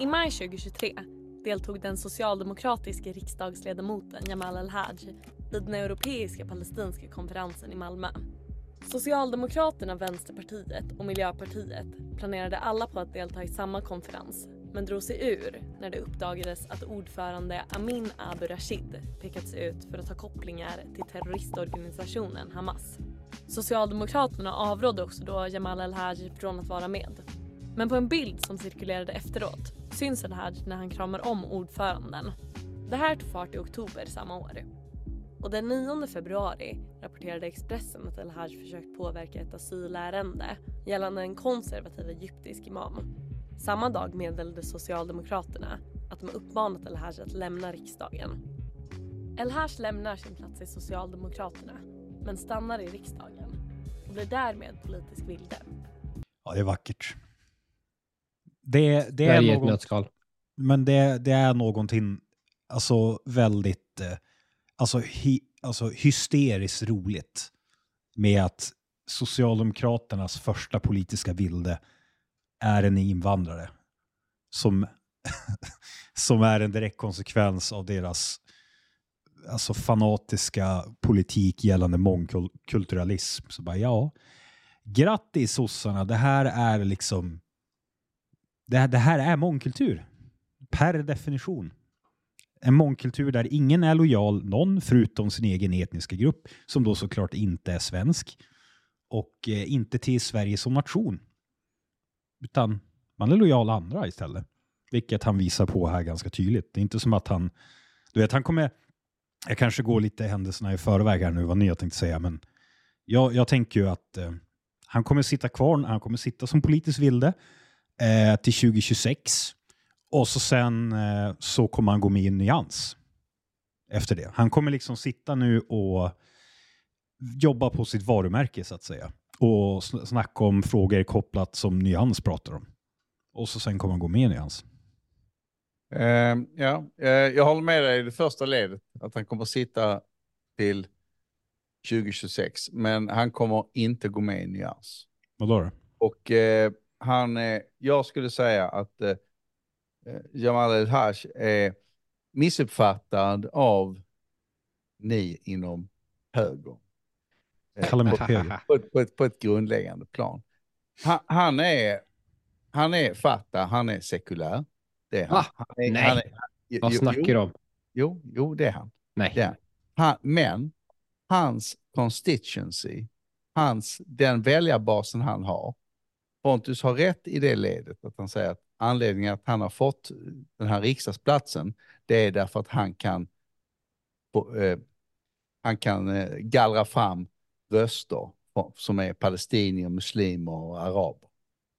I maj 2023 deltog den socialdemokratiska riksdagsledamoten Jamal El-Haj vid den europeiska palestinska konferensen i Malmö. Socialdemokraterna, Vänsterpartiet och Miljöpartiet planerade alla på att delta i samma konferens men drog sig ur när det uppdagades att ordförande Amin Abu Rashid pekats ut för att ha kopplingar till terroristorganisationen Hamas. Socialdemokraterna avrådde också då Jamal El-Haj från att vara med. Men på en bild som cirkulerade efteråt syns El-Haj när han kramar om ordföranden. Det här tog fart i oktober samma år. Och den 9 februari rapporterade Expressen att El-Haj försökt påverka ett asylärende gällande en konservativ egyptisk imam. Samma dag meddelade Socialdemokraterna att de uppmanat El-Haj att lämna riksdagen. El-Haj lämnar sin plats i Socialdemokraterna men stannar i riksdagen och blir därmed politisk vilde. Ja, det är vackert. Det, det är ett något, nötskal. men det, det är någonting alltså väldigt eh, alltså, hy, alltså hysteriskt roligt med att Socialdemokraternas första politiska vilde är en invandrare som, som är en direkt konsekvens av deras alltså fanatiska politik gällande mångkulturalism. Så bara, ja, grattis sossarna, det här är liksom det, här- det här är mångkultur. Per definition. En mångkultur där ingen är lojal någon förutom sin egen etniska grupp, som då såklart inte är svensk. Och eh, inte till Sverige som nation. Utan man är lojal andra istället. Vilket han visar på här ganska tydligt. Det är inte som att han... Du vet, han kommer... Jag kanske går lite händelserna i förväg här nu, vad ni har tänkt säga, men jag, jag tänker ju att eh, han kommer sitta kvar, han kommer sitta som politisk vilde eh, till 2026. Och så sen eh, så kommer han gå med i Nyans efter det. Han kommer liksom sitta nu och jobba på sitt varumärke så att säga. Och sn- snacka om frågor kopplat som Nyans pratar om. Och så sen kommer han gå med i Nyans. Eh, ja, eh, jag håller med dig i det första ledet, att han kommer sitta till 2026, men han kommer inte gå med i Nyans. Vadå då? Och eh, han, eh, jag skulle säga att eh, eh, Jamal El-Haj är missuppfattad av ni inom höger. Eh, på, höger. på, ett, på, ett, på ett grundläggande plan. Han, han är, han är fatta, han är sekulär. Det är han. Han är, Nej. Han är, jo, Vad snackar du om? jo, jo, det är han. Nej. Ja. Han, men hans constituency, hans, den väljarbasen han har, Pontus har rätt i det ledet att han säger att anledningen att han har fått den här riksdagsplatsen, det är därför att han kan, eh, han kan eh, gallra fram röster som är palestinier, muslimer och araber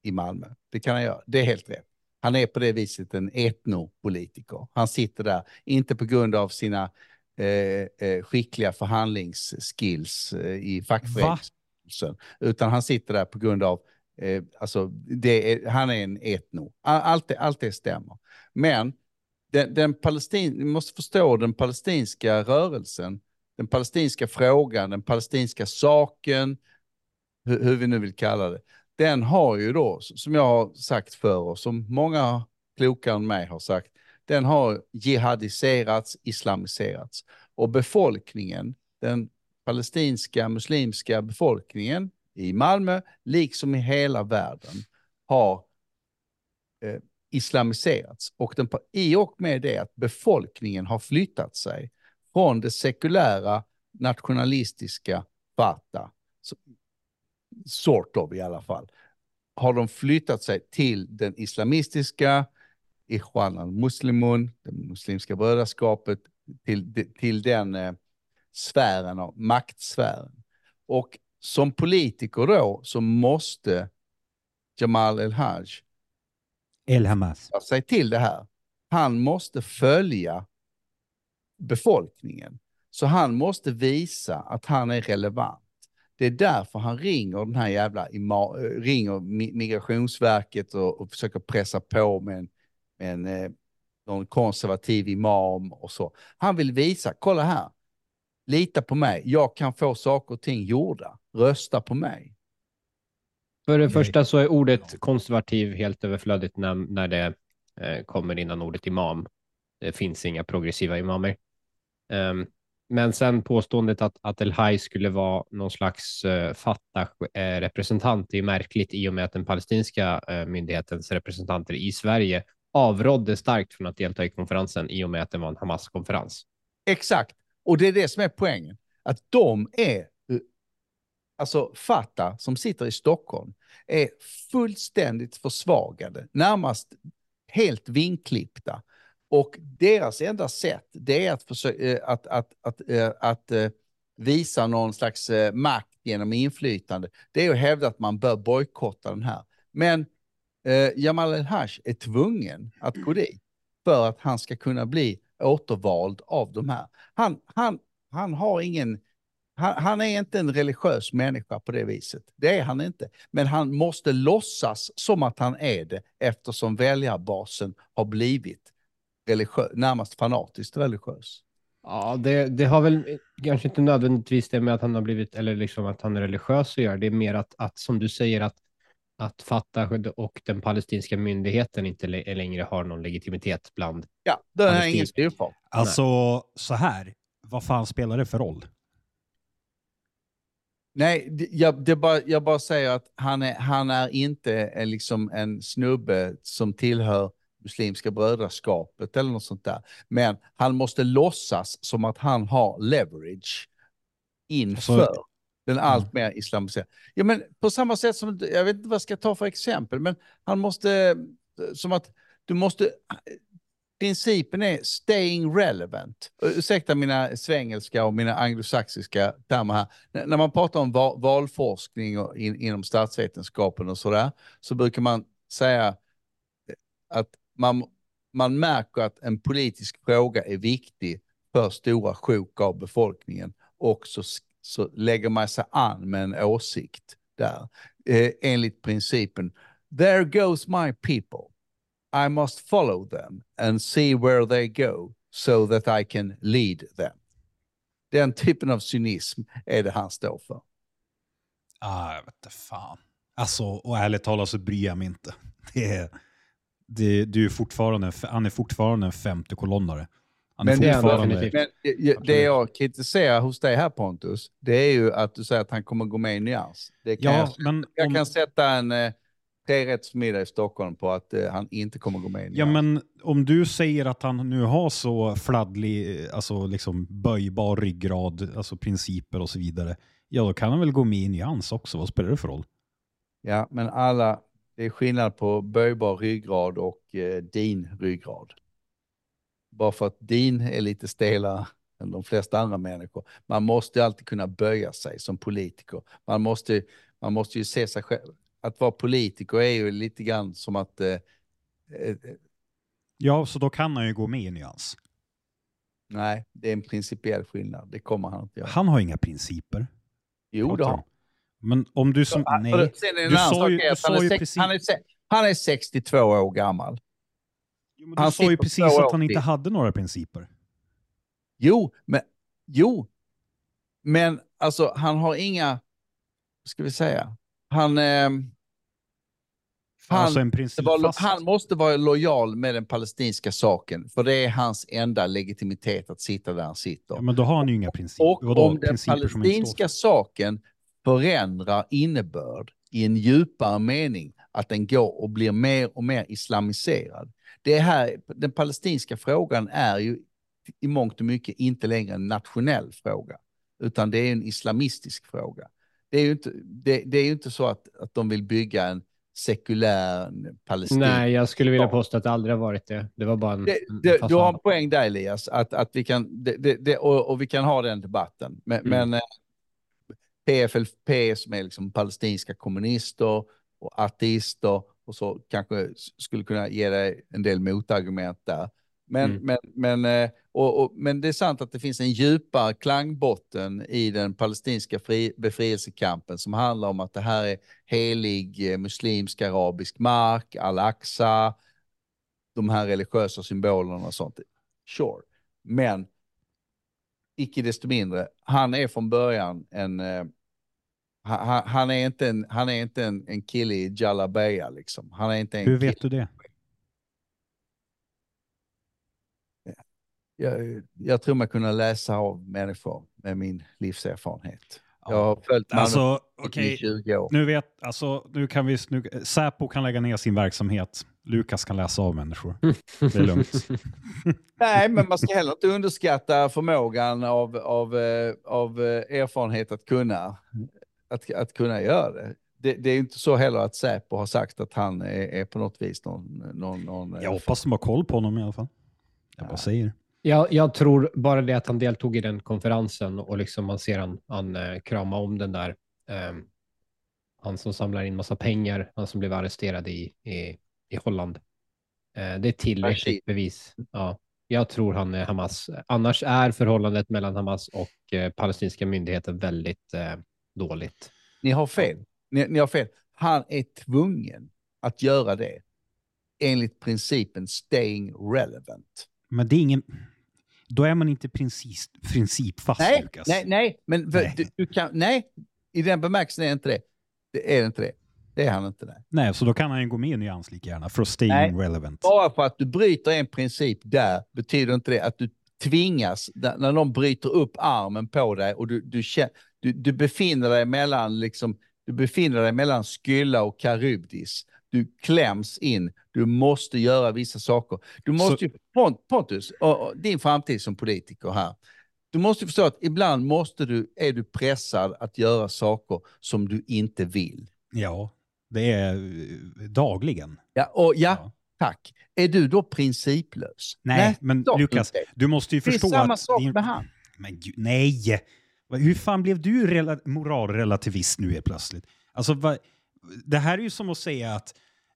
i Malmö. Det kan han göra, det är helt rätt. Han är på det viset en etnopolitiker. Han sitter där, inte på grund av sina eh, eh, skickliga förhandlingsskills i fackföreningsrörelsen, utan han sitter där på grund av, eh, alltså, det är, han är en etno. Allt det, allt det stämmer. Men den, den palestin, ni måste förstå den palestinska rörelsen, den palestinska frågan, den palestinska saken, hur, hur vi nu vill kalla det, den har ju då, som jag har sagt för och som många klokare än mig har sagt, den har jihadiserats, islamiserats. Och befolkningen, den palestinska muslimska befolkningen i Malmö, liksom i hela världen, har eh, islamiserats. Och den, i och med det att befolkningen har flyttat sig från det sekulära nationalistiska Fatah, sort of i alla fall, har de flyttat sig till den islamistiska Ikhwan al-Muslimun, det muslimska brödraskapet, till, till den eh, sfären av maktsfären. Och som politiker då så måste Jamal El-Haj El Hamas. sig till det här. Han måste följa befolkningen. Så han måste visa att han är relevant. Det är därför han ringer den här jävla ringer Mi- Migrationsverket och, och försöker pressa på med en, med en eh, någon konservativ imam och så. Han vill visa, kolla här, lita på mig, jag kan få saker och ting gjorda, rösta på mig. För det Nej. första så är ordet konservativ helt överflödigt när, när det eh, kommer innan ordet imam. Det finns inga progressiva imamer. Um, men sen påståendet att, att El Haj skulle vara någon slags uh, Fatah-representant är märkligt i och med att den palestinska uh, myndighetens representanter i Sverige avrådde starkt från att delta i konferensen i och med att det var en Hamas-konferens. Exakt, och det är det som är poängen. Att de är, alltså Fatah som sitter i Stockholm, är fullständigt försvagade, närmast helt vinklippta. Och deras enda sätt det är att, försöka, eh, att, att, att, eh, att, att visa någon slags makt genom inflytande. Det är att hävda att man bör bojkotta den här. Men eh, Jamal El-Haj är tvungen att gå dit för att han ska kunna bli återvald av de här. Han, han, han har ingen, han, han, är inte en religiös människa på det viset. Det är han inte. Men han måste låtsas som att han är det eftersom väljarbasen har blivit religiös, närmast fanatiskt religiös. Ja, det, det, har väl kanske inte nödvändigtvis det med att han har blivit, eller liksom att han är religiös att göra. Det är mer att, att som du säger, att, att Fatah och den palestinska myndigheten inte längre har någon legitimitet bland Ja, det är ingen styrfart. Alltså, så här, vad fan spelar det för roll? Nej, jag, det bara, jag bara säger att han är, han är inte liksom en snubbe som tillhör Muslimska brödraskapet eller något sånt där. Men han måste låtsas som att han har leverage inför Så... den mm. allt mer islamiserade. Ja, men på samma sätt som, jag vet inte vad jag ska ta för exempel, men han måste, som att du måste, principen är staying relevant. Ursäkta mina svengelska och mina anglosaxiska termer här. när man pratar om valforskning och in, inom statsvetenskapen och sådär, så brukar man säga eh, att man, man märker att en politisk fråga är viktig för stora sjok av befolkningen och så, så lägger man sig an med en åsikt där. Eh, enligt principen, there goes my people. I must follow them and see where they go so that I can lead them. Den typen av cynism är det han står för. Ah, jag vet fan. Alltså, och ärligt talat så bryr jag mig inte. Det är det, det är fortfarande, han är fortfarande en femte kolonnare. Han men, är fortfarande... men det jag kritiserar hos dig här Pontus, det är ju att du säger att han kommer gå med i nyans. Det kan ja, jag, men jag om... kan sätta en eh, trerättsmiddag i Stockholm på att eh, han inte kommer gå med. Ja, men om du säger att han nu har så fladdlig, alltså liksom böjbar ryggrad, alltså principer och så vidare, ja då kan han väl gå med i nyans också. Vad spelar det för roll? Ja, men alla, det är skillnad på böjbar ryggrad och eh, din ryggrad. Bara för att din är lite stelare än de flesta andra människor. Man måste alltid kunna böja sig som politiker. Man måste, man måste ju se sig själv. Att vara politiker är ju lite grann som att... Eh, eh, ja, så då kan han ju gå med i nyans. Nej, det är en principiell skillnad. Det kommer han inte göra. Han har inga principer. Jo, det har men om du som... nej. Du sa ju, du sa ju precis... Han är, han är 62 år gammal. Jo, han sa ju precis att han inte hade några principer. Jo, men... Jo. Men alltså, han har inga... Ska vi säga? Han... Eh, han, alltså var, han, måste vara lojal med den palestinska saken, för det är hans enda legitimitet att sitta där han sitter. Ja, men då har han ju inga principer. Och Vadå, om den palestinska saken förändrar innebörd i en djupare mening, att den går och blir mer och mer islamiserad. Det här, den palestinska frågan är ju i mångt och mycket inte längre en nationell fråga, utan det är en islamistisk fråga. Det är ju inte, det, det är inte så att, att de vill bygga en sekulär palestin. Nej, jag skulle vilja påstå att det aldrig har varit det. Det var bara en, det, det, Du har en poäng där Elias, att, att vi kan, det, och, och, vi kan ha den debatten. Men, mm. men eh, PFLP som är liksom palestinska kommunister och ateister och så kanske skulle kunna ge dig en del motargument där. Men, mm. men, men, eh, och, och, men det är sant att det finns en djupare klangbotten i den palestinska fri, befrielsekampen som handlar om att det här är helig eh, muslimsk arabisk mark, al-Aqsa, de här religiösa symbolerna och sånt. Sure. Men icke desto mindre, han är från början en... Eh, han, han, är inte en, han är inte en, en kille i Jalabaya liksom. Han är inte en Hur vet du det? Jag, jag tror mig kunna läsa av människor med min livserfarenhet. Jag Ja. har följt Malmö Alltså, i okej. 20 år. Nu vet, alltså, nu kan vi, nu, Säpo kan lägga ner sin verksamhet. Lukas kan läsa av människor. Det är lugnt. Nej, men man ska heller inte underskatta förmågan av, av, eh, av eh, erfarenhet att kunna, att, att kunna göra det. det. Det är inte så heller att Säpo har sagt att han är, är på något vis någon... någon, någon eh, Jag hoppas de har koll på honom i alla fall. Jag bara säger. Jag, jag tror bara det att han deltog i den konferensen och liksom man ser han, han eh, krama om den där. ehm, han som samlar in massa pengar, han som blev arresterad i, i, i Holland. Eh, det är tillräckligt bevis. Ja, jag tror han är Hamas. Annars är förhållandet mellan Hamas och eh, palestinska myndigheten väldigt eh, dåligt. Ni har fel. Ni, ni har fel. Han är tvungen att göra det enligt principen staying relevant. Men det är ingen... Då är man inte princip, principfast, Nej, Lukas. nej, nej, men Nej. Du, du kan, nej, i den bemärkelsen är det inte det. Det är inte det. Det är han inte det. Nej, så då kan han ju gå med i nyans lika gärna för att stay Nej. relevant. Bara för att du bryter en princip där betyder inte det att du tvingas, när någon bryter upp armen på dig och du, du, du, du befinner dig mellan liksom, du befinner dig mellan Skylla och Karybdis. Du kläms in, du måste göra vissa saker. Du måste ju, Pont- Pontus, och, och din framtid som politiker här. Du måste förstå att ibland måste du, är du pressad att göra saker som du inte vill. Ja, det är eh, dagligen. Ja, och ja, Ja. tack. Är du då principlös? Nej, men klart Lukas, inte. du måste ju Det är förstå samma att... sak din- med han. Men gud, nej! Hur fan blev du rela- moralrelativist nu helt plötsligt? Alltså, va, det här är ju som att säga att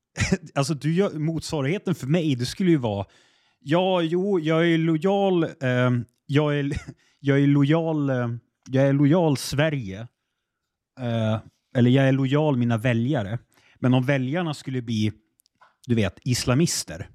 alltså, du gör, motsvarigheten för mig, det skulle ju vara ja, jo, jag är lojal, eh, jag, är, jag är lojal, eh, jag är lojal Sverige, eh, eller jag är lojal mina väljare. Men om väljarna skulle bli, du vet, islamister,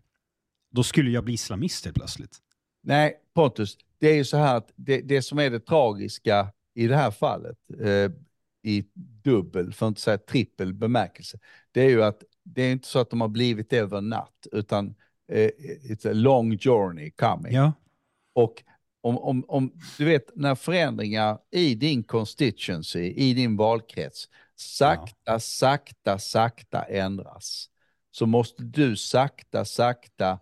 då skulle jag bli islamist helt plötsligt. Nej, Pontus, det är ju så här att det, det som är det tragiska i det här fallet, eh, i dubbel, för att inte säga trippel bemärkelse, det är ju att det är inte så att de har blivit det över natt, utan eh, it's a long journey coming. Ja. Och om, om, om du vet när förändringar i din constituency, i din valkrets, sakta, sakta, sakta ändras, så måste du sakta, sakta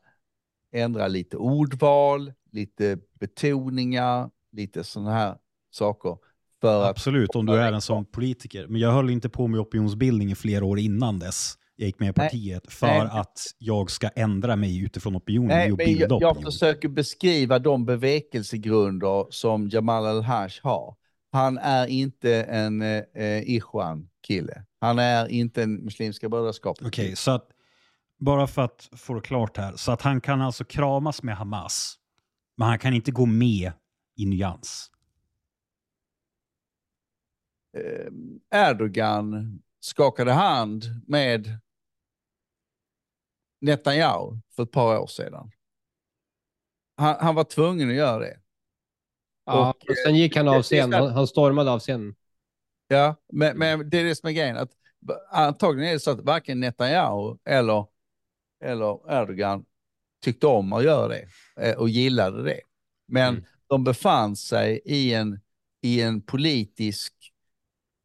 ändra lite ordval, lite betoningar, lite sådana här saker. Absolut, om du är en sån politiker. Men jag höll inte på med opinionsbildning i flera år innan dess jag gick med i Nej. partiet för Nej. att jag ska ändra mig utifrån opinionen nej, men jag, jag opinion. försöker beskriva de bevekelsegrunder som Jamal al-Haj har. Han är inte en eh, Ikhwan-kille. Han är inte en Muslimska brödraskapet. Okej, så att bara för att få det klart här. Så att han kan alltså kramas med Hamas, men han kan inte gå med i nyans. Eh, Erdogan skakade hand med Netanyahu för ett par år sedan. Han, han var tvungen att göra det. Ja, Och, och sen gick han av det är scen. så här- Han, han stormade av scenen. Ja, men, men det är det som är grejen. Att, antagligen är det så att varken Netanyahu eller, eller Erdogan tyckte om att göra det eh, och gillade det. Men Mm. de befann sig i en, i en politisk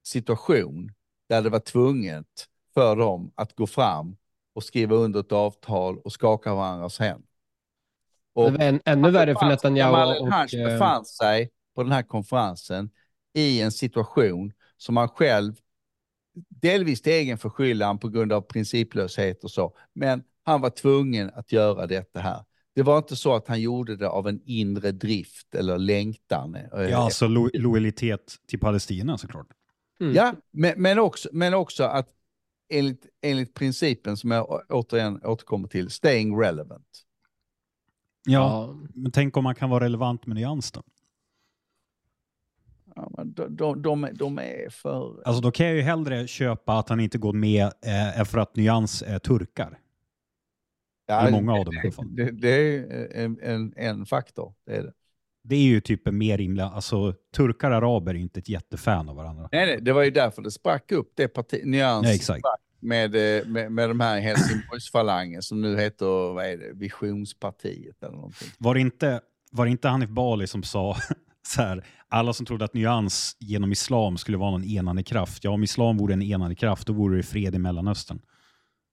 situation där det var tvunget för dem att gå fram och skriva under ett avtal och skaka varandras händer. Det var en, ännu värre för Netanyahu. Och, al-Haj eh, befann sig på den här konferensen i en situation som han själv, delvis till egen förskyllan på grund av principlöshet och så, men han var tvungen att göra detta här. Det var inte så att han gjorde det av en inre drift eller längtan. eh, Ja, alltså lo lojalitet till Palestina såklart. Mm. Ja, men, men, också, men också att enligt, enligt principen som jag återigen återkommer till, staying relevant. Ja, Ja. men tänk om man kan vara relevant med nyans då? Ja, men de, de, de, de är för... Alltså då kan jag ju hellre köpa att han inte går med eh, för att nyans är turkar. Ja, Eller många av dem i alla fall. Det, det är en, en, en faktor. Det är det. Det är ju typ en mer rimliga, alltså turkar och araber är ju inte ett jättefan av varandra. Nej, nej, det var ju därför det sprack upp, det parti, nyans Ja, exakt. med, eh, med, med de här Helsingborgsfalangen som nu heter vad är det, Visionspartiet eller någonting. Var det inte, var det inte Hanif Bali som sa så här, alla som trodde att nyans genom islam skulle vara någon enande kraft. Ja, om islam vore en enande kraft, då vore det fred i Mellanöstern.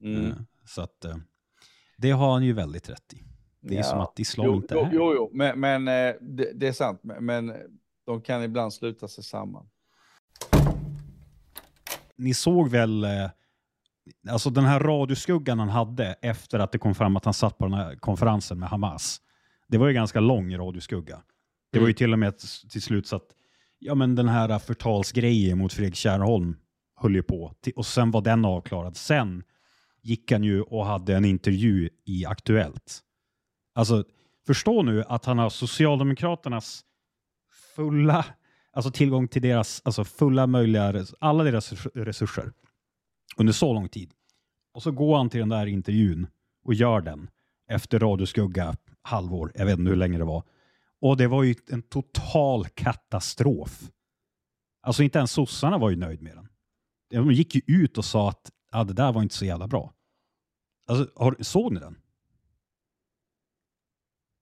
Mm. Eh, Så att eh, det har han ju väldigt rätt i. Det är Ja. som att islam Jo, inte jo, är. jo, jo. men, men eh, det, det är sant. Men- de kan ibland sluta sig samman. Ni såg väl eh, alltså den här radioskuggan han hade efter att det kom fram att han satt på den här konferensen med Hamas. Det var ju ganska lång radioskugga. Det var ju till och med till slut så att ja, men den här förtalsgrejen mot Fredrik Kärrholm höll ju på. Och sen var den avklarad. Sen gick han ju och hade en intervju i Aktuellt. Alltså, förstå nu att han har Socialdemokraternas fulla, alltså tillgång till deras alltså fulla möjliga, alla deras resurser under så lång tid. Och så går han till den där intervjun och gör den efter radioskugga halvår, jag vet inte hur länge det var. Och det var ju en total katastrof. Alltså inte ens sossarna var ju nöjd med den. De gick ju ut och sa att ah, det där var inte så jävla bra. Alltså, har, såg ni den?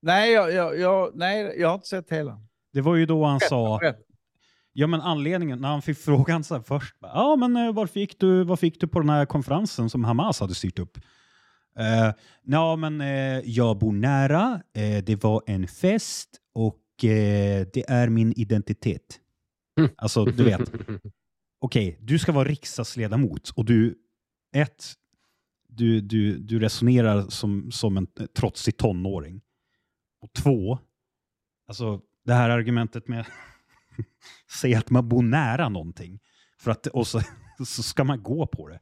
Nej, jag, jag, jag, nej, jag har inte sett hela. Det var ju då han sa, ja men anledningen, när han fick frågan så här först, ja men eh, vad fick, du, vad fick du på den här konferensen som Hamas hade styrt upp? Uh, ja men eh, jag bor nära, eh, det var en fest och det är min identitet. Alltså du vet, okej, du ska vara riksdagsledamot och du, ett, du, du, du resonerar som, som en trotsig tonåring. Och två, alltså det här argumentet med säga att man bor nära någonting för att, och så, så ska man gå på det.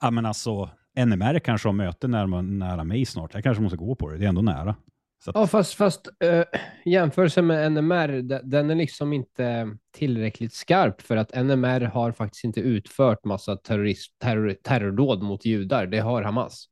Ja men alltså, NMR kanske har möte nära, nära mig snart. Jag kanske måste gå på det, det är ändå nära. Så att, Ja, fast, fast eh, äh, jämförelsen med NMR, den är liksom inte tillräckligt skarp för att NMR har faktiskt inte utfört massa terrorist, terror, terrordåd mot judar. Det har Hamas.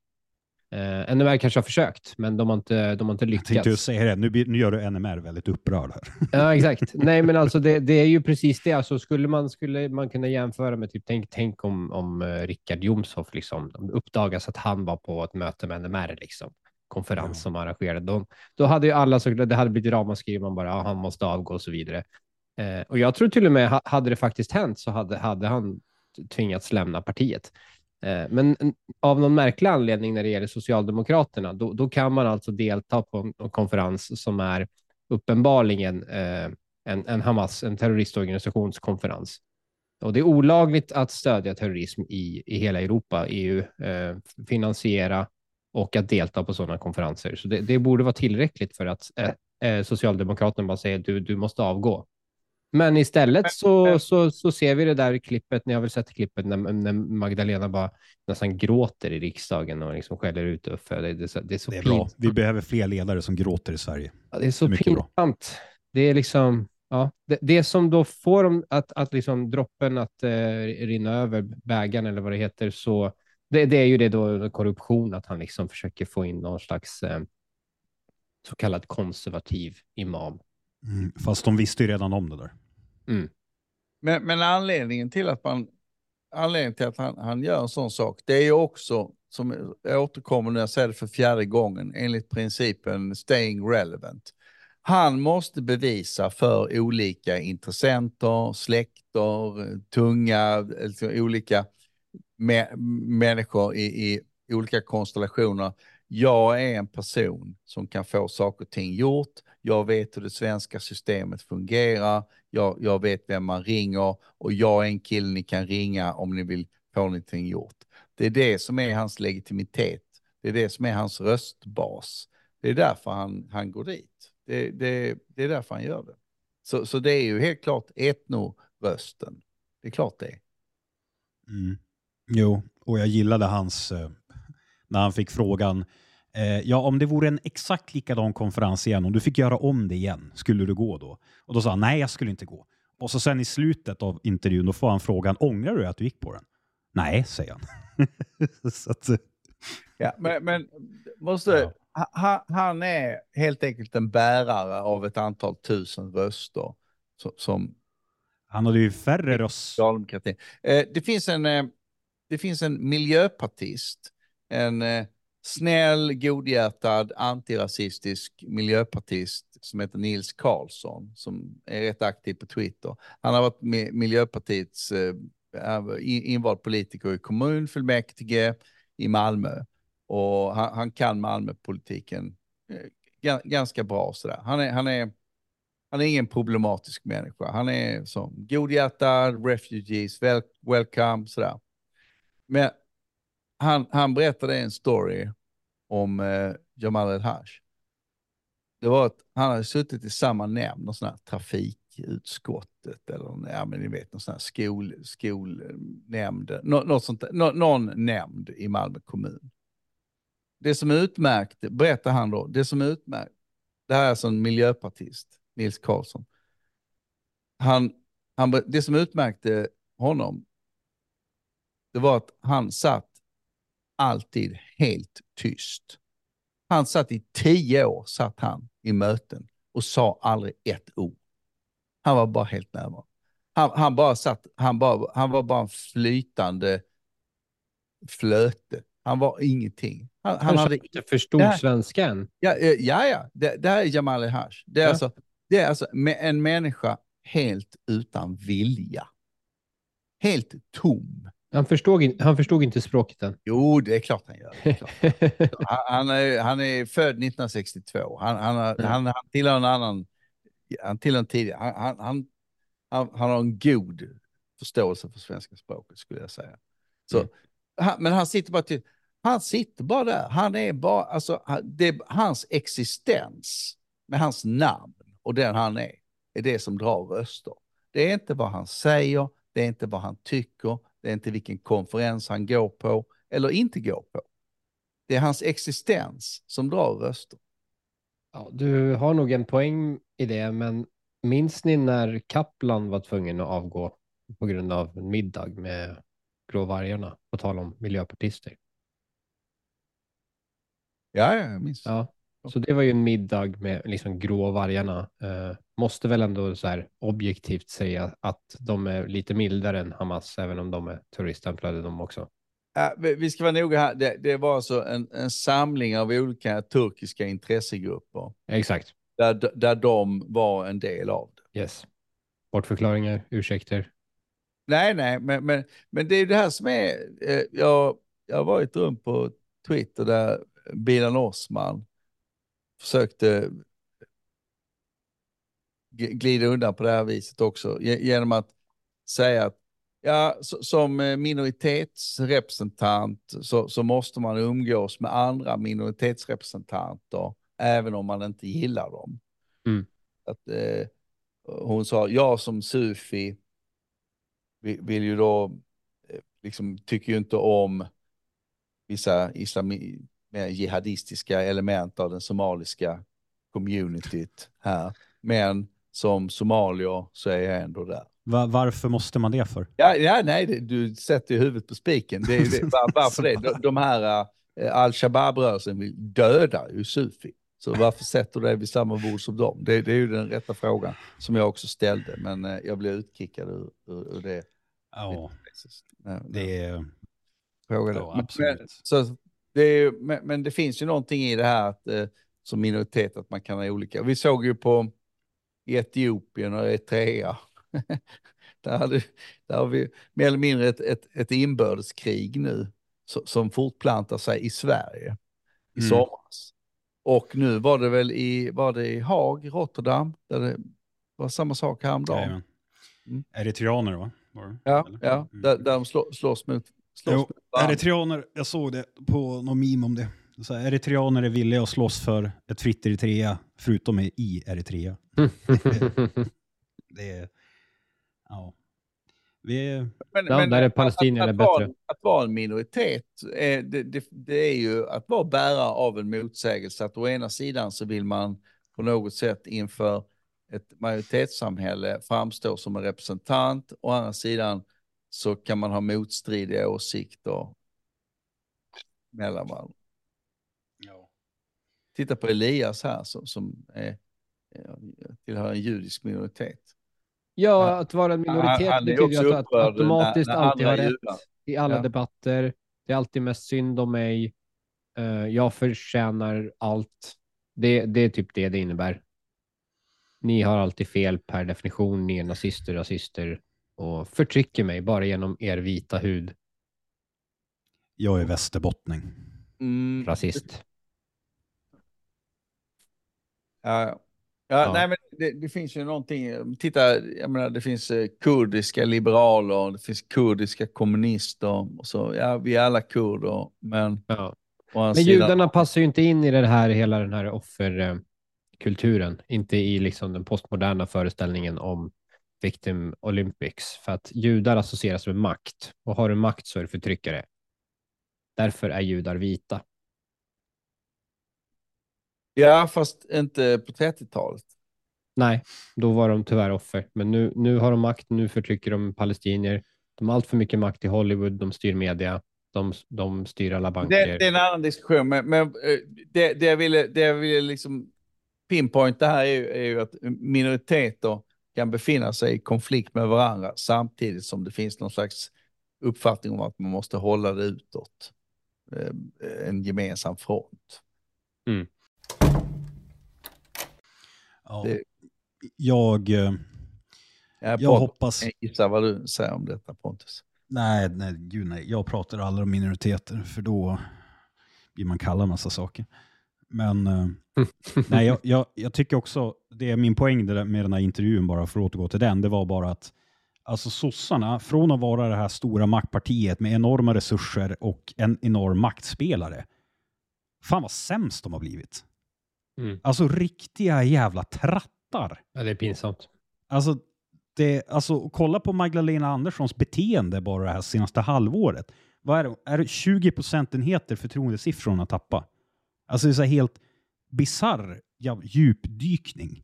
Eh, NMR kanske har försökt, men de har inte, de har inte jag tänkte lyckats. säga det, nu, nu gör du NMR väldigt upprörd här. Ja, exakt. Nej, men alltså det, det är ju precis det. Alltså, skulle, man, skulle man kunna jämföra med, typ, tänk, tänk om, om uh, Richard Jomshoff liksom, de uppdagas att han var på ett möte med NMR, liksom, konferens Ja. som arrangerade. Då, då hade ju alla, så, det hade blivit ramaskri, man bara, ja, han måste avgå och så vidare. Eh, och jag tror till och med, ha- hade det faktiskt hänt så hade, hade han tvingats lämna partiet. Eh, men av någon märklig anledning när det gäller Socialdemokraterna, då, då kan man alltså delta på en konferens som är uppenbarligen eh, en, en Hamas, en terroristorganisationskonferens. Och det är olagligt att stödja terrorism i, i hela Europa, EU, eh, finansiera och att delta på sådana konferenser. Så det, det borde vara tillräckligt för att eh, eh, Socialdemokraterna bara säger du, du måste avgå. Men istället så, så, så ser vi det där klippet, ni har väl sett klippet när, när Magdalena bara nästan gråter i riksdagen och liksom skäller ut Uffe. Det, det, är så- det är så Det är bra. Vi behöver fler ledare som gråter i Sverige. Ja, det är så Mycket bra. pinsamt. Det är liksom, ja, det, det som då får dem att, att liksom droppen att eh, rinna över bägaren eller vad det heter, så det, det är ju det då korruption, att han liksom försöker få in någon slags eh, så kallad konservativ imam. Mm, fast de visste ju redan om det där. Mm. Men, men anledningen till att man anledningen till att han, han gör en sån sak, det är ju också, som jag återkommer nu, jag säger det för fjärde gången, enligt principen staying relevant. Han måste bevisa för olika intressenter, släkter, tunga, alltså olika mä- människor i, i olika konstellationer. Jag är en person som kan få saker och ting gjort. Jag vet hur det svenska systemet fungerar. Jag, jag vet vem man ringer och jag är en kille ni kan ringa om ni vill få någonting gjort. Det är det som är hans legitimitet. Det är det som är hans röstbas. Det är därför han, han går dit. Det, det, det är därför han gör det. Så, så det är ju helt klart etnorösten. Det är klart det. är. Mm. Jo, och jag gillade hans, eh, när han fick frågan, ja om det vore en exakt likadan konferens igen, om du fick göra om det igen, skulle du gå då? Och då sa han, nej jag skulle inte gå. Och så sen i slutet av intervjun, då får han frågan, ångrar du att du gick på den? Nej, säger han. att, eh, Ja, men, men måste, Ja. ha- ha, han är helt enkelt en bärare av ett antal tusen röster som, som han hade ju färre röst. socialdemokratin. Eh, det, finns en, eh, det finns en miljöpartist, en eh, snäll, godhjärtad, antirasistisk miljöpartist som heter Nils Karlsson som är rätt aktiv på Twitter. Han har varit Miljöpartiets eh, invald politiker i kommunfullmäktige i Malmö och han, han kan Malmöpolitiken eh, ganska bra sådär. Han är, han är han är ingen problematisk människa. Han är som godhjärtad, refugees, welcome, sådär. Men han, han berättade en story om eh, Jamal El-Haj. Det var att han hade suttit i samma nämnd, någon sån här trafikutskottet eller ja, men ni vet, någon sån här skol, skolnämnd, nå, något sånt, nå, någon nämnd i Malmö kommun. Det som utmärkte, berättar han då, det som utmärkte, det här är alltså en miljöpartist, Nils Karlsson. Han, han, det som utmärkte honom, det var att han satt alltid helt tyst. Han satt i tio år, satt han i möten och sa aldrig ett ord. Han var bara helt närvarande. Han, han, bara satt, han, bara, han var bara en flytande flöte. Han var ingenting. Han, han hade inte förstod här, svenskan. Ja, ja, ja. Det, det här är Jamal El Det är, ja. alltså, det är alltså en människa helt utan vilja. Helt tom. Han förstod, han förstod inte språket än. Jo, det är klart han gör. han, är, han är född 1962. Han, han, mm. han, han tillhör en annan... Han tillhör en tidigare... Han, han, han, han, har en god förståelse för svenska språket, skulle jag säga. Så, mm. han, men han sitter bara till... Han sitter bara där. Han är bara... Alltså, det, hans existens med hans namn och den han är, är det som drar röster. Det är inte vad han säger, det är inte vad han tycker, det är inte vilken konferens han går på eller inte går på. Det är hans existens som drar röster. Ja, du har nog en poäng i det, men minns ni när Kaplan var tvungen att avgå på grund av en middag med gråvargarna, på tal om miljöpartister? Ja, jag minns. Ja, så det var ju en middag med liksom gråvargarna. Eh, måste väl ändå så här objektivt säga att de är lite mildare än Hamas, även om de är terroriststämplade de också. Ja, vi ska vara noga här. Det, det var alltså en, en, samling av olika turkiska intressegrupper. Exakt. Där, där de var en del av det. Yes. Bortförklaringar, ursäkter. Nej, nej, men, men, men det är det här som är... Eh, jag, jag har varit runt på Twitter där Bilan Osman försökte glida undan på det här viset också genom att säga att ja, som eh, minoritetsrepresentant så, så måste man umgås med andra minoritetsrepresentanter även om man inte gillar dem. Mm. Att, eh, hon sa, jag som sufi vill, vill ju då, eh, liksom tycker ju inte om vissa islami, mer jihadistiska element av den somaliska communityt här. Men som somalier så är jag ändå där. Va varför måste man det för? Ja, ja nej, det, du sätter huvudet på spiken. Det, det, var, varför det? De, de här uh, al-Shabaab-rörelsen vill döda ju Sufi. Så varför sätter du dig vid samma bord som dem? Det, det, är ju den rätta frågan som jag också ställde, men uh, jag blev utkickad ur, ur, ur det. Ja, det är... Frågade. Ja, absolut. Men, så det är, men, men, det finns ju någonting i det här att, eh, som minoritet att man kan ha olika. Vi såg ju på Etiopien och Eritrea. där, hade, där har vi mer eller mindre ett, ett, ett inbördeskrig nu som fortplantar sig i Sverige i mm. somras. Och nu var det väl i, var det i Haag, Rotterdam, där det var samma sak häromdagen. Mm. Eritreaner va? ja, ja mm. där, där de slå, slåss mot jo, eritreaner, jag såg det på någon meme om det. Så här, eritreaner är villiga att slåss för ett fritt Eritrea, förutom i Eritrea. det är... Ja. Vi, men, ja, men, där är palestinierna att, bättre. Vara, att vara en minoritet, är, det, det, det, är ju att vara bärare av en motsägelse. Att å ena sidan så vill man på något sätt inför ett majoritetssamhälle framstå som en representant. Å andra sidan så kan man ha motstridiga åsikter mellan varandra. Titta på Elias här som, som är, tillhör en judisk minoritet. Ja, han, att vara en minoritet han, betyder att, att automatiskt när, när alltid ha rätt i alla ja. debatter. Det är alltid mest synd om mig. Eh, jag förtjänar allt. Det, det är typ det det innebär. Ni har alltid fel per definition. Ni är nazister, rasister och förtrycker mig bara genom er vita hud. Jag är västerbottning. Mm, Rasist. Ja, ja. Ja. nej men det, det finns ju någonting, titta, jag menar det finns eh, kurdiska liberaler, det finns kurdiska kommunister, och så, ja vi är alla kurder, men Ja. Men sidan- judarna passar ju inte in i det här, hela den här offerkulturen. Inte i liksom den postmoderna föreställningen om Victim Olympics. För att judar associeras med makt. Och har du makt så är du förtryckare. Därför är judar vita. Ja, fast inte på 30-talet. Nej, då var de tyvärr offer. Men nu, nu har de makt, nu förtrycker de palestinier. De har allt för mycket makt i Hollywood, de styr media, de, de styr alla banker. Det, det är en annan diskussion, men, men eh, det, det jag ville, det jag ville liksom pinpointa här är ju, är ju att minoriteter kan befinna sig i konflikt med varandra samtidigt som det finns någon slags uppfattning om att man måste hålla det utåt. Eh, En gemensam front. Ja. Det- Jag, eh, Jag, jag hoppas... jag gissar vad du säger om detta Pontus. Nej, nej, gud nej. Jag pratar aldrig om minoriteter för då blir man kallad massa saker. Men eh, nej, jag, jag, jag tycker också, det är min poäng med den här intervjun bara för att återgå till den, det var bara att alltså sossarna, från att vara det här stora maktpartiet med enorma resurser och en enorm maktspelare, fan vad sämst de har blivit. Mm. Alltså riktiga jävla trattar. Ja, det är pinsamt. Alltså, det, alltså, kolla på Magdalena Anderssons beteende bara det här senaste halvåret. Vad är det? Är det 20 procentenheter förtroendesiffror hon har tappat? Alltså det är så här helt bisarr ja, djupdykning.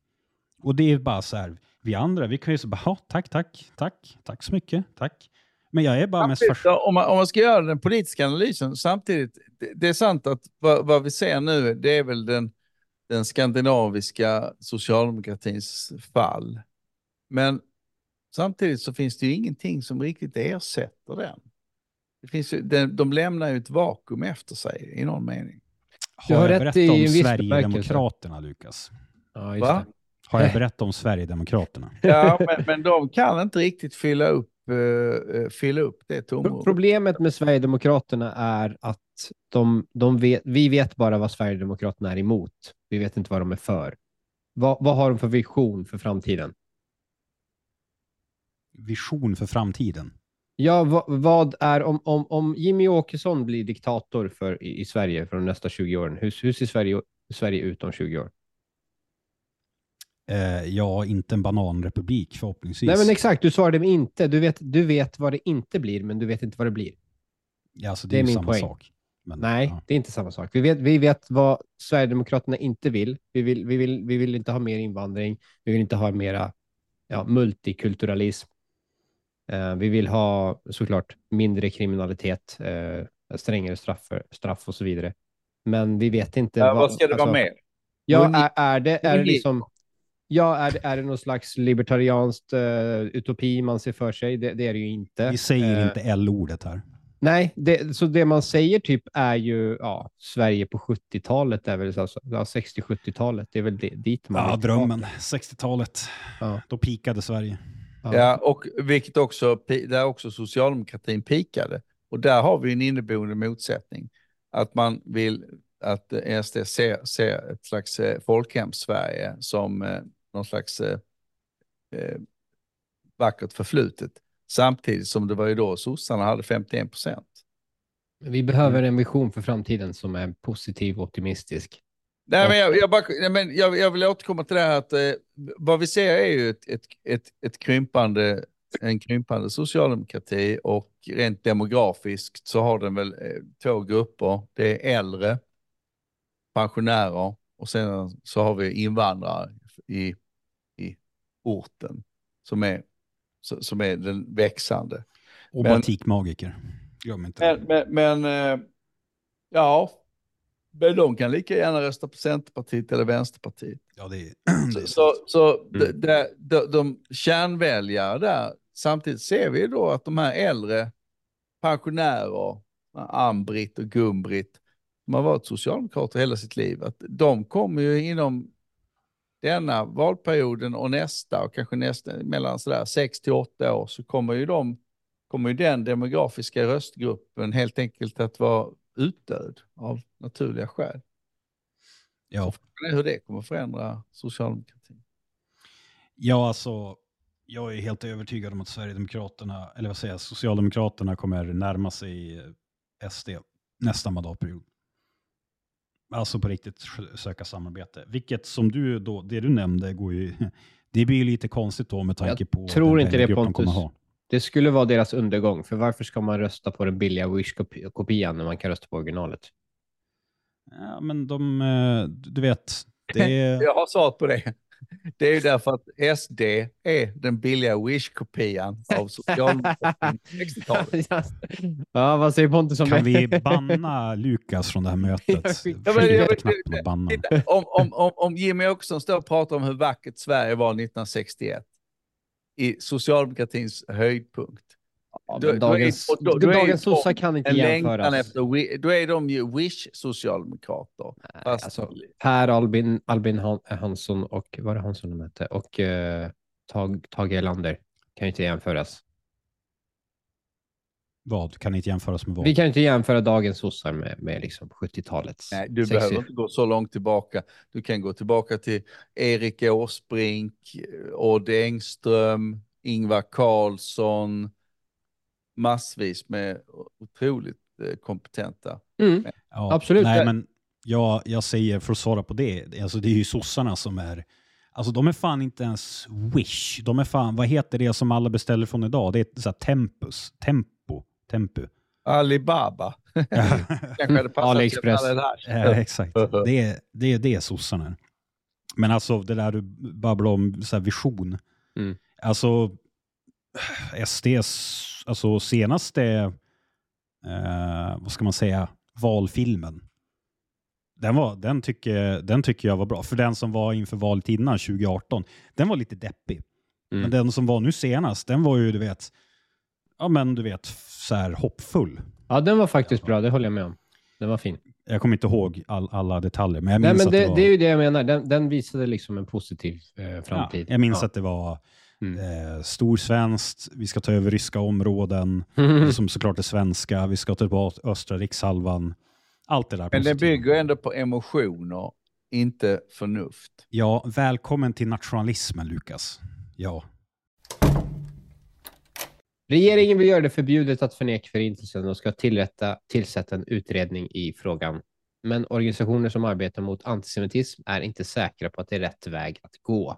Och det är bara så här, vi andra, vi kan ju så bara, "Ja, tack, tack, tack, tack så mycket, tack. Men jag är bara mest Samtidigt, fascinerad. om, man, om man ska göra den politiska analysen, samtidigt, det, det är sant att vad, vad vi ser nu, det är väl den, den skandinaviska socialdemokratins fall. Men samtidigt så finns det ju ingenting som riktigt ersätter den. Det finns ju, den de lämnar ju ett vakuum efter sig i någon mening. Du Har har jag rätt berättat om Sverigedemokraterna, Lukas? Ja, just Va? Har jag berättat om Sverigedemokraterna? Ja, men, men de kan inte riktigt fylla upp, eh, fylla upp det tomrummet. Problemet med Sverigedemokraterna är att de, de vet, vi vet bara vad Sverigedemokraterna är emot. Vi vet inte vad de är för. Vad, vad har de för vision för framtiden? Vision för framtiden. Ja, vad, vad är om, om, om Jimmy Åkesson blir diktator för, i, i Sverige för de nästa 20 åren? Hur, hur ser Sverige, Sverige ut om 20 år? Eh, ja, inte en bananrepublik förhoppningsvis. Nej, men exakt. Du svarade inte. Du vet, du vet vad det inte blir, men du vet inte vad det blir. ja, alltså, det, det är är min samma poäng. sak. Men, Nej, ja. det är inte samma sak. Vi vet, vi vet vad Sverigedemokraterna inte vill. Vi vill, vi vill. vi vill inte ha mer invandring. Vi vill inte ha mera ja, multikulturalism. Eh, vi vill ha såklart mindre kriminalitet, eh, strängare straff, straff och så vidare. Men vi vet inte. Ja, vad ska det alltså, vara mer? Ja, är, är det, är det liksom... Ja, är det, är det någon slags libertarianskt eh, utopi man ser för sig? Det, det är det ju inte. Vi säger Eh, inte L-ordet här. Nej, det, så det man säger typ är ju ja, Sverige på 70-talet, är väl alltså, ja, 60-70-talet. Det är väl det, dit man Ja, drömmen. 60-talet. Ja. Då pikade Sverige. Ja. Ja, och vilket också, där också socialdemokratin pikade. Och där har vi en inneboende motsättning. Att man vill att SD ser, ser ett slags eh, folkhem-Sverige som eh, någon slags eh, eh, vackert förflutet. Samtidigt som det var ju då sossarna hade 51 procent. Vi behöver en vision för framtiden som är positiv och optimistisk. Nej, men jag, jag, bara, nej, men jag, jag vill återkomma till det här att eh, vad vi ser är ju ett, ett, ett, ett krympande, en krympande socialdemokrati och rent demografiskt så har den väl eh, två grupper. Det är äldre, pensionärer och sen så har vi invandrare i, i orten som är, som är den växande. Och Men- batikmagiker. Glöm inte Men, men, men eh, ja, men de kan lika gärna rösta på Centerpartiet eller Vänsterpartiet. Ja, det är, det är Så, så, så Mm. de, de, de, de kärnväljare där, samtidigt ser vi då att de här äldre pensionärer, Ambrit och Gumbrit, som har varit socialdemokrater hela sitt liv, att de kommer ju inom denna valperioden och nästa och kanske nästa mellan sådär 6 till 8 år så kommer ju de kommer ju den demografiska röstgruppen helt enkelt att vara utdöd av naturliga skäl. Ja, är hur det kommer förändra socialdemokratin. ja alltså, jag är helt övertygad om att Sverigedemokraterna, eller vad säger jag, Socialdemokraterna kommer närma sig eh, SD nästa mandatperiod. Alltså på riktigt söka samarbete. Vilket som du då, det du nämnde går ju, det blir ju lite konstigt då med tanke på tror den inte det, kommer Pontus. ha. Det skulle vara deras undergång, för varför ska man rösta på den billiga Wish-kopian när man kan rösta på originalet? Ja, men de, eh, du vet, det. Jag har svarat på det. Det är ju därför att SD är den billiga Wish-kopian av socialdemokratin på 60-talet. ja, vad säger Pontus om Kan vi banna Lukas från det här mötet? Ja, men- ja, men- Knappen att banna. Titta, om, om, om, om Jimmy Åkesson står och pratar om hur vackert Sverige var 1961 i socialdemokratins höjdpunkt. Ja, Då- men då är- dagens då- då sossar kan inte jämföras. efter, då är de ju Wish-socialdemokrater. Alltså, Per Albin, Albin Han- Hansson och, vad är det Hansson de hette? Och eh, Tag, Tage Erlander kan ju inte jämföras. Vad? Kan inte jämföras med vad? Vi kan inte jämföra dagens sossar med, med liksom 70-talets. nej, du 60. behöver inte gå så långt tillbaka. Du kan gå tillbaka till Erik Åsbrink, Odd Engström, Ingvar Carlsson, massvis med otroligt eh, kompetenta. Mm. Ja, Absolut. Nej, men jag, jag säger för att svara på det, alltså det är ju sossarna som är... Alltså de är fan inte ens Wish. De är fan, vad heter det som alla beställer från idag? Det är så här Tempus, Tempo, Tempu. Alibaba. Kanske hade passat AliExpress. Ja, exakt. Det är det, är det sossarna. Men alltså det där du babblar om så här vision. Mm. Alltså SDs alltså, senaste, eh, vad ska man säga, valfilmen. Den, var, den, tycker, den tycker jag var bra. För den som var inför valet innan 2018, den var lite deppig. Mm. Men den som var nu senast, den var ju du vet, ja men du vet, så här hoppfull. Ja, den var faktiskt bra. Det håller jag med om. Den var fin. Jag kommer inte ihåg all, alla detaljer, men jag Nej, minns men att det, det var... det är ju det jag menar. Den, den visade liksom en positiv eh, framtid. Ja, jag minns Ja. att det var Mm. eh, storsvenskt, vi ska ta över ryska områden, Mm. som såklart är svenska, vi ska ta tillbaka östra rikshalvan. Allt det där. Men det bygger ändå på emotioner, inte förnuft. Ja, välkommen till nationalismen, Lukas. Ja. Regeringen vill göra det förbjudet att förneka förintelsen och ska tillrätta, tillsätta en utredning i frågan. Men organisationer som arbetar mot antisemitism är inte säkra på att det är rätt väg att gå.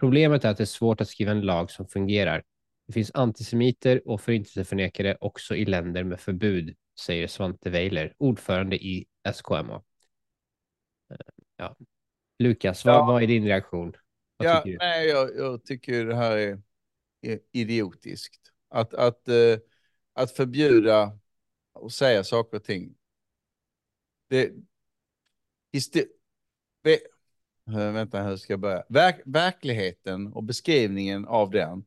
Problemet är att det är svårt att skriva en lag som fungerar. Det finns antisemiter och förintelseförnekare också i länder med förbud, säger Svante Weiler, ordförande i SKMA. Eh, Ja. Lukas, vad, Ja. vad är din reaktion? Vad Ja, tycker nej, jag, jag tycker det här är, är idiotiskt. Att, att, eh, att förbjuda och säga saker och ting. Det, Eh, vänta, hur ska jag börja? Verk, verkligheten och beskrivningen av den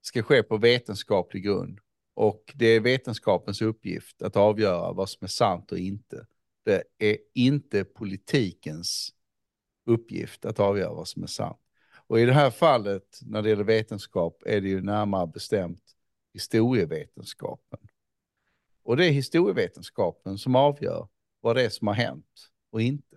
ska ske på vetenskaplig grund. Och det är vetenskapens uppgift att avgöra vad som är sant och inte. Det är inte politikens uppgift att avgöra vad som är sant. Och i det här fallet, när det gäller vetenskap, är det ju närmare bestämt historievetenskapen. Och det är historievetenskapen som avgör vad det är som har hänt och inte.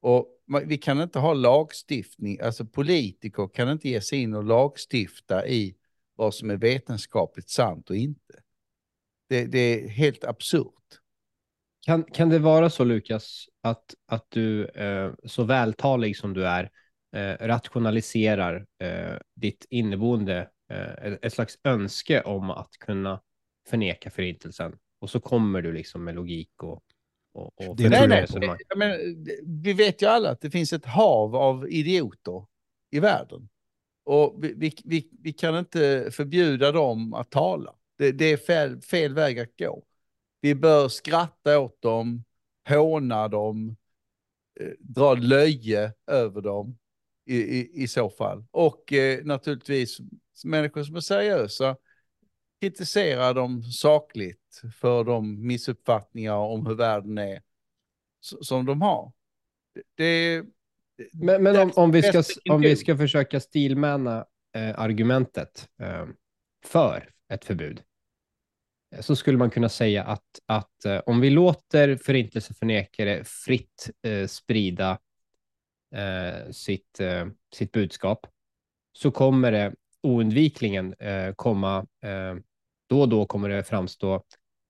Och vi kan inte ha lagstiftning, alltså politiker kan inte ge sig in och lagstifta i vad som är vetenskapligt sant och inte. Det, det är helt absurt. Kan, kan det vara så, Lukas, att, att du, eh, så vältalig som du är, eh, rationaliserar eh, ditt inneboende, eh, ett- ett slags önske om att kunna förneka förintelsen? Och så kommer du liksom med logik och, och, och Det Nej, nej, jag menar, vi vet ju alla att det finns ett hav av idioter i världen. Och vi, vi, vi, vi kan inte förbjuda dem att tala. Det, det är fel, fel väg att gå. Vi bör skratta åt dem, håna dem, eh, dra löje över dem i, i, i så fall. Och eh, naturligtvis människor som är seriösa kritisera dem sakligt för de missuppfattningar om hur världen är som de har. Det, Men, men om, om, vi ska, om vi ska försöka stilmäna eh, argumentet eh, för ett förbud eh, så skulle man kunna säga att, att eh, om vi låter förintelseförnekare fritt eh, sprida eh, sitt, sitt budskap så kommer det oundvikligen komma, då och då kommer det framstå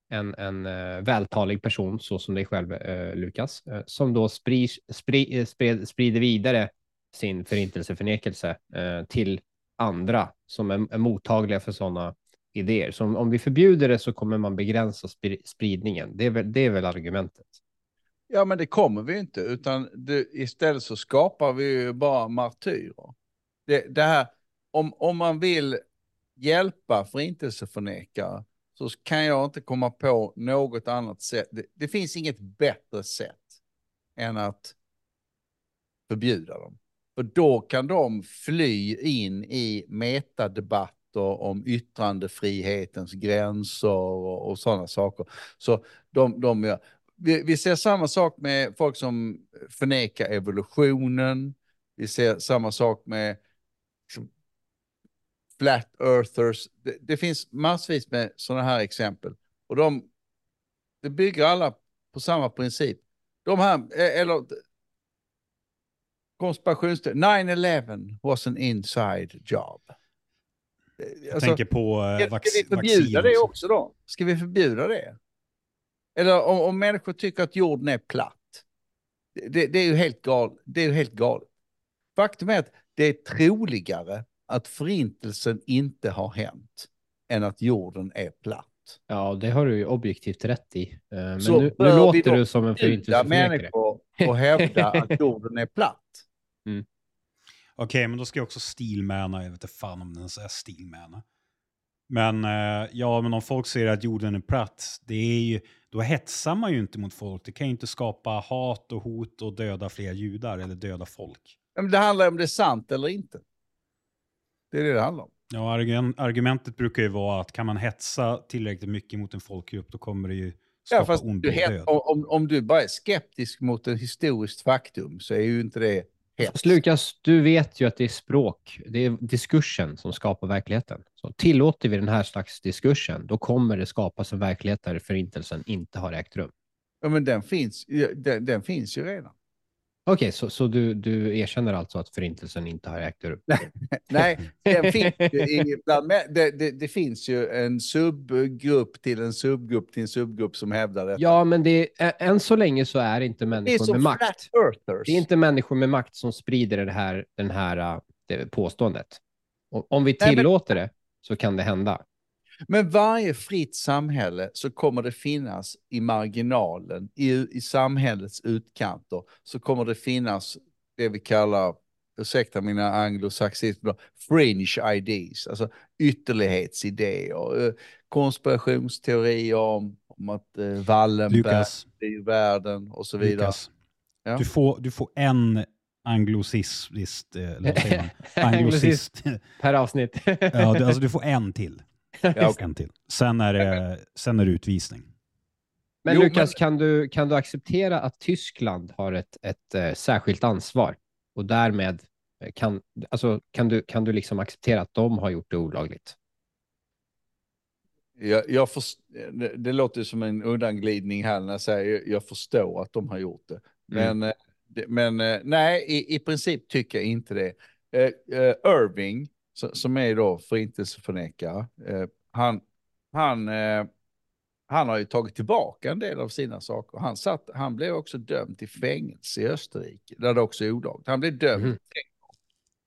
en, en eh, vältalig person, så som dig själv, eh, Lukas, eh, som då spri, spri, eh, spred, sprider vidare sin förintelseförnekelse eh, till andra som är, är mottagliga för sådana idéer. Så om, om vi förbjuder det så kommer man begränsa spri, spridningen. Det är, väl, det är väl argumentet. Ja, men det kommer vi inte, utan det, istället så skapar vi ju bara martyrer. Det, det här, om, om man vill hjälpa förintelseförnekare så kan jag inte komma på något annat sätt. Det, det finns inget bättre sätt än att förbjuda dem. För då kan de fly in i metadebatter om yttrandefrihetens gränser och, och sådana saker. Så de, de gör, vi, vi ser samma sak med folk som förnekar evolutionen. Vi ser samma sak med flat earthers. Det, det finns massvis med sådana här exempel. Och de, det bygger alla på samma princip. De här, eh, eller konspirationsteori, 9-11 was an inside job. Jag Alltså, tänker på eh, Ska, vi förbjuda det vaccin. också då? Ska vi förbjuda det? Eller om, om människor tycker att jorden är platt. Det, det är ju helt galet. Det är ju helt galet. Faktum är att det är troligare att förintelsen inte har hänt än att jorden är platt. Ja, det har du ju objektivt rätt i. Eh, Men Så nu, nu låter du som en förintelseförnekare. människor och hävda att jorden är platt. Okej, men då ska jag också stilmäna. Jag vet inte fan om den ens är stilmäna. Men eh, ja, men om folk säger att jorden är platt, det är ju, då hetsar man ju inte mot folk. Det kan ju inte skapa hat och hot och döda fler judar eller döda folk. Men det handlar om det är sant eller inte. Det är det det handlar om. Ja, argu- argumentet brukar ju vara att kan man hetsa tillräckligt mycket mot en folkgrupp, då kommer det ju skapa Ja, fast ond du, het- om, om- du bara är skeptisk mot ett historiskt faktum så är ju inte det hets. Fast Lukas, du vet ju att det är språk, det är diskursen som skapar verkligheten. Så tillåter vi den här slags diskursen, då kommer det skapas en verklighet där förintelsen inte har ägt rum. Ja, men den finns, den, den finns ju redan. Okej, så, så du, du erkänner alltså att förintelsen inte har ägt rum? Nej, den finns i, bland, det, det, det finns ju en subgrupp till en subgrupp till en subgrupp som hävdar detta. Ja, men det är, än så länge så är det inte det människor som med makt. Det är inte människor med makt som sprider det här, den här äh, det påståendet. Och om vi Nej, men- tillåter det så kan det hända. Men varje fritt samhälle så kommer det finnas i marginalen, i, i samhällets utkanter, så kommer det finnas det vi kallar, ursäkta mina anglosaxister, fringe ideas, alltså ytterlighetsidéer, eh, konspirationsteorier om, om att eh, Wallenberg Lukas, styr världen och så vidare. Lukas Ja. du, får, du får en anglosist, eh, eller vad säger man? Anglosist. Per avsnitt. ja, du, alltså du får en till. Ja, okej. En till. Sen är det, sen är det utvisning. Men Jo, Lukas, Kan, du, kan du acceptera att Tyskland har ett, ett eh, särskilt ansvar och därmed eh, kan, alltså, kan, du, kan du liksom acceptera att de har gjort det olagligt? Jag, jag först, det, det låter som en undanglidning här när jag säger jag, jag förstår att de har gjort det. Men, eh, det, men eh, nej, i, i princip tycker jag inte det. Eh, eh, Irving, som är då förintelseförnekare, eh, han, han, eh, han har ju tagit tillbaka en del av sina saker. Han, satt, han blev också dömd till fängelse i Österrike, där det också är olagligt. Han blev dömd Mhm. till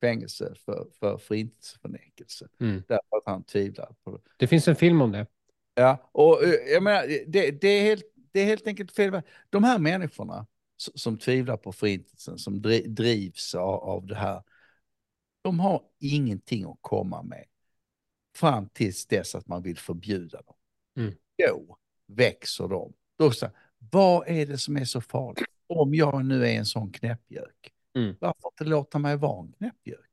fängelse för, för förintelseförnekelse, Mm. därför att han tvivlade på det. Det finns en film om det. Ja, och eh, jag menar, det, det, är helt, det är helt enkelt fel. De här människorna s- som tvivlar på förintelsen, som dri- drivs av, av det här, de har ingenting att komma med fram tills dess att man vill förbjuda dem. Mm. Då växer de. Då så, vad är det som är så farligt? Om jag nu är en sån knäppjök, Mm. varför inte låta mig vara en knäppjök?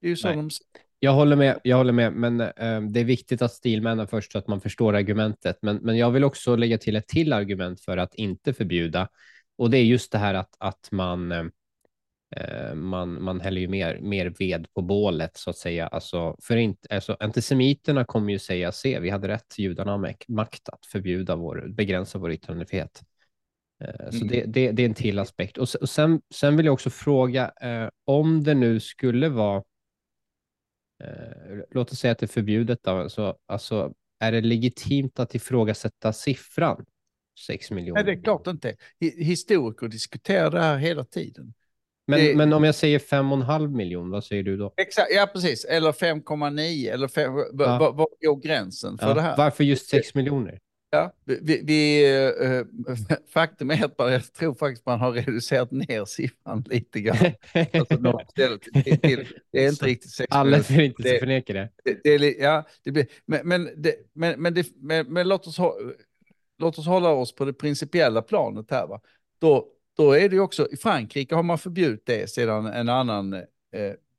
Det är ju så Nej. de Jag håller med, jag håller med men eh, det är viktigt att stilmäna först så att man förstår argumentet. Men, men jag vill också lägga till ett till argument för att inte förbjuda. Och det är just det här att, att man, eh, man, man häller ju mer, mer ved på bålet så att säga. Alltså, för inte, alltså, antisemiterna kommer ju säga, se, vi hade rätt, judarna har makt att förbjuda vår, begränsa vår yttrandefrihet. Eh, så Mm. det, det, det är en till aspekt. Och, sen, sen vill jag också fråga, eh, om det nu skulle vara, eh, låt oss säga att det är förbjudet, då, så, alltså, är det legitimt att ifrågasätta siffran 6 miljoner? Nej, det är klart inte. Hi- Historiker diskuterar det här hela tiden. Men, det- men om jag säger 5,5 miljoner, vad säger du då? Exakt, ja precis. Eller 5,9 eller 5, Ja. vad går gränsen för Ja, det här? Varför just 6 miljoner? Ja, vi, vi, eh, faktum är att jag tror faktiskt man har reducerat ner siffran lite grann. Alltså, till, till, det är inte riktigt 6 Alla miljoner. för inte Det- förneka det. Det, det är, ja, det blir, men, men, men, men, men, men låt, oss låt oss hålla oss på det principiella planet här. Va? Då, då är det också, i Frankrike har man förbjudit det sedan en annan eh,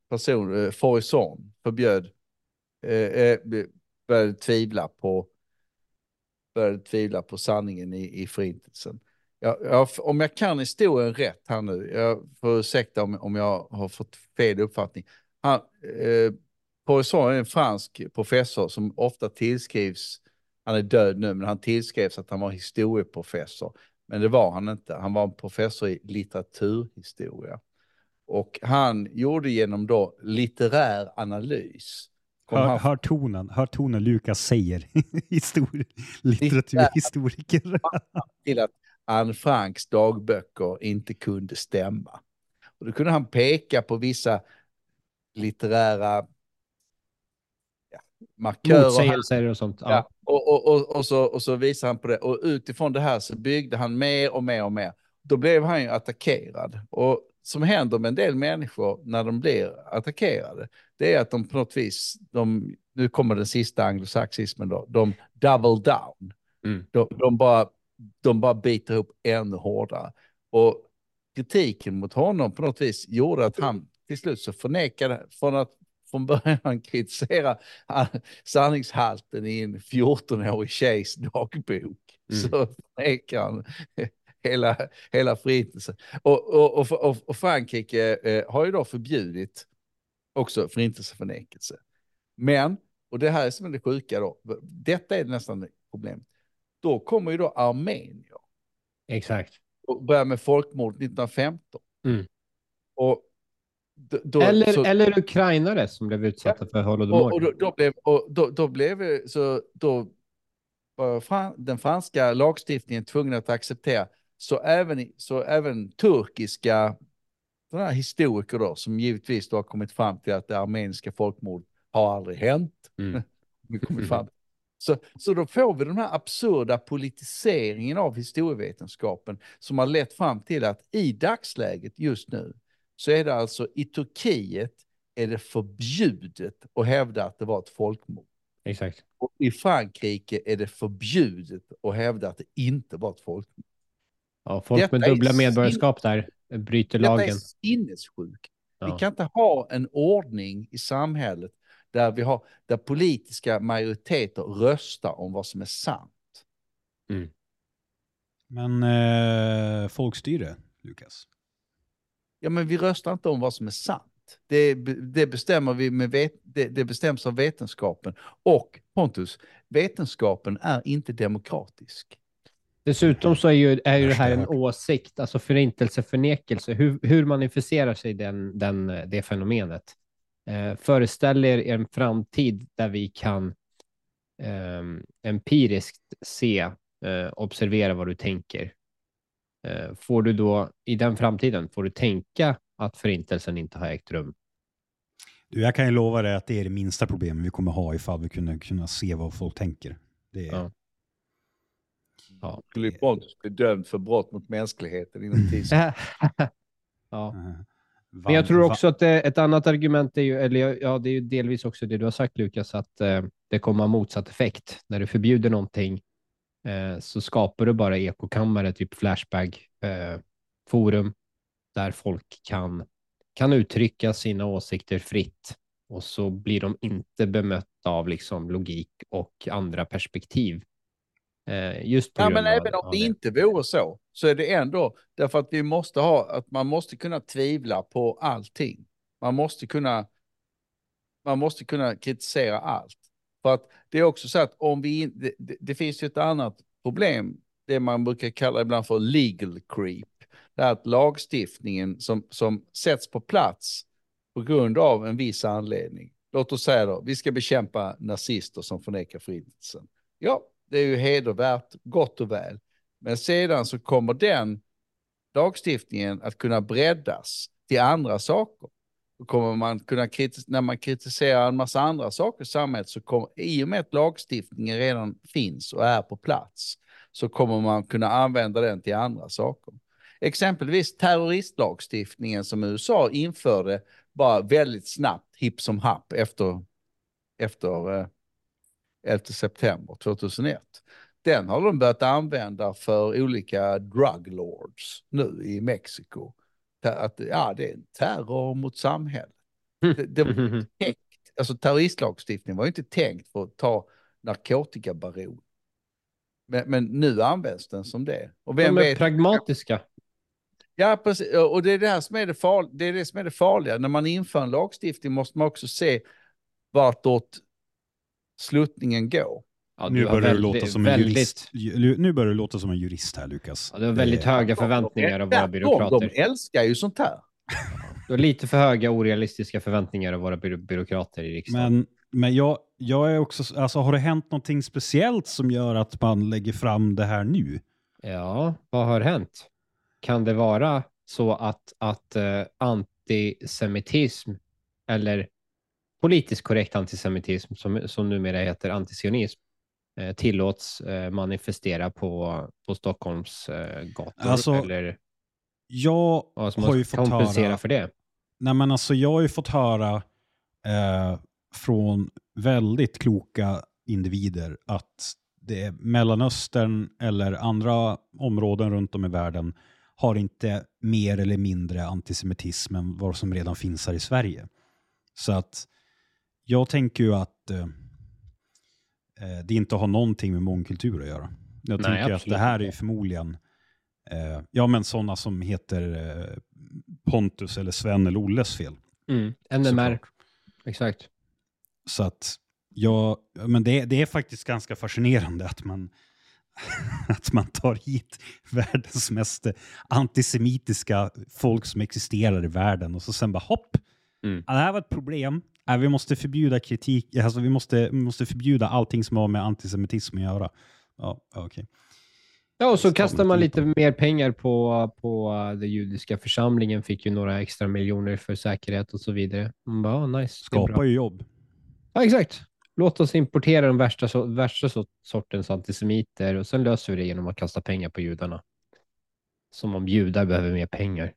person, eh, Forisson, förbjöd, eh, eh började tvivla på började tvivla på sanningen i, i förintelsen. Jag, jag, om jag kan historien rätt här nu, jag får ursäkta om, om jag har fått fel uppfattning. Han, eh, Poisson är en fransk professor som ofta tillskrivs, han är död nu, men han tillskrivs att han var historieprofessor. Men det var han inte, han var en professor i litteraturhistoria. Och han gjorde genom då litterär analys. Hör, han hör tonen, hör tonen Lukas säger. Histori litteraturhistoriker. till att Anne Franks dagböcker inte kunde stämma. Och då kunde han peka på vissa litterära markörer. Motsägelser och sånt. Ja. Ja, och, och, och, och, så, och så visar han på det. Och utifrån det här så byggde han mer och mer och mer. Då blev han ju attackerad. Och som händer med en del människor när de blir attackerade, det är att de på något vis, de, nu kommer den sista anglosaxismen då, de double down. Mm. De, de, bara, de bara biter ihop ännu hårdare. Och kritiken mot honom på något vis gjorde att han till slut så förnekade, från att från början kritisera sanningshalten i en 14-årig tjejs dagbok, Mm. så förnekar han hela, hela förintelsen. Och, och, och, och, Frankrike eh, har ju då förbjudit också förintelseförnekelse. Men, och det här är som är det sjuka då, detta är nästan ett problem. Då kommer ju då armenier Exakt. och börjar med folkmord 1915. Mm. Och då, Eller, så- eller ukrainare som blev utsatta för och, holodomor. och då, då blev, och då, då blev så då var fran, den franska lagstiftningen tvungen att acceptera så även, så även turkiska sådana här historiker då som givetvis då har kommit fram till att det armeniska folkmord har aldrig hänt. Mm. Kommit fram. Så, så då får vi den här absurda politiseringen av historievetenskapen som har lett fram till att i dagsläget just nu så är det alltså i Turkiet är det förbjudet att hävda att det var ett folkmord. Exakt. Och i Frankrike är det förbjudet att hävda att det inte var ett folkmord. Ja, folk Detta med dubbla medborgarskap där bryter Detta lagen. är sinnessjukt. Ja. Vi kan inte ha en ordning i samhället där, vi har, där politiska majoriteter röstar om vad som är sant. Men eh, folkstyre, Lukas. Ja, men vi röstar inte om vad som är sant. Det, det, bestämmer vi med vet, det, det bestäms av vetenskapen. Och Pontus, vetenskapen är inte demokratisk. Dessutom så är ju, är ju det här en åsikt, alltså förintelseförnekelse. Hur, hur manifesterar sig den, den, det fenomenet? Eh, föreställ er en framtid där vi kan eh, empiriskt se, eh, observera vad du tänker. Eh, får du då, i den framtiden, får du tänka att förintelsen inte har ägt rum? Du, jag kan ju lova dig att det är det minsta problemet vi kommer ha ifall vi kunde kunna se vad folk tänker. Det är, Ja. Ja. Skulle Pontus bli dömd för brott mot mänskligheten inom tids... ja. Eh, Men jag tror också att det, ett annat argument är ju, eller ja, det är ju delvis också det du har sagt Lukas, att eh, det kommer ha motsatt effekt. När du förbjuder någonting eh, så skapar du bara ekokammare, typ Flashback, eh, forum, där folk kan, kan uttrycka sina åsikter fritt och så blir de inte bemötta av liksom logik och andra perspektiv. Eh, just på Ja, men av, även om av det inte vore så, så är det ändå därför att vi måste ha, att man måste kunna tvivla på allting. Man måste kunna, man måste kunna kritisera allt. För att det är också så att om vi, det, det, det finns ju ett annat problem, det man brukar kalla ibland för legal creep. Det är att lagstiftningen som, som sätts på plats på grund av en viss anledning. Låt oss säga då, vi ska bekämpa nazister som förnekar förintelsen. Ja, det är ju hedervärt, gott och väl. Men sedan så kommer den lagstiftningen att kunna breddas till andra saker. Kommer man kunna kritis- när man kritiserar en massa andra saker i samhället så kommer, i och med att lagstiftningen redan finns och är på plats, så kommer man kunna använda den till andra saker. Exempelvis terroristlagstiftningen som USA införde bara väldigt snabbt, hipp som happ, efter, efter eh, 11 september 2001. Den har de börjat använda för olika drug lords nu i Mexiko. Att, ja, det är en terror mot samhället. Det, det var Mhm. tänkt, alltså terroristlagstiftningen var ju inte tänkt för att ta narkotikabaron. Men, men nu används den som det. Och vem De är vet, pragmatiska. Ja, precis. Och det är det, här som är det, far, det är det som är det farliga. När man inför en lagstiftning måste man också se vartåt sluttningen går. Ja, nu börjar du låta som en väldigt, jurist. Ju- Nu börjar du låta som en jurist här, Lukas. Ja, du har väldigt Det- höga förväntningar av våra byråkrater. De älskar ju sånt här. Du har lite för höga orealistiska förväntningar av våra byrå- byråkrater i riksdagen. Men, men jag, jag är också, alltså har det hänt någonting speciellt som gör att man lägger fram det här nu? Ja, vad har hänt? Kan det vara så att, att eh, antisemitism eller politiskt korrekt antisemitism, som, som numera heter antisionism, eh, tillåts eh, manifestera på, på Stockholms eh, gator? Alltså, eller Jag som har ju fått kompensera höra, för det? nej men alltså jag har ju fått höra eh, från väldigt kloka individer att det Mellanöstern eller andra områden runt om i världen har inte mer eller mindre antisemitism än vad som redan finns här i Sverige. Så att jag tänker ju att eh, eh, det inte har någonting med mångkultur att göra. Jag Nej, tänker att det här är förmodligen eh, ja, men sådana som heter eh, Pontus eller Sven eller Olles fel. Mm. NMR, såklart. exakt. Så att jag, men det, det är faktiskt ganska fascinerande att man, att man tar hit världens mest antisemitiska folk som existerar i världen och så sen bara hopp, Mm. ja, det här var ett problem. Ja, vi måste förbjuda kritik, alltså vi måste, vi måste förbjuda allting som har med antisemitism att göra. Ja, okej. Ja, och så kastar man lite mer pengar på, på uh, den judiska församlingen, fick ju några extra miljoner för säkerhet och så vidare. Man bara, ah, nice. Skapar ju jobb. Ja, exakt. Låt oss importera de värsta, so- värsta so- sortens antisemiter och sen löser vi det genom att kasta pengar på judarna. Som om judar behöver mer pengar.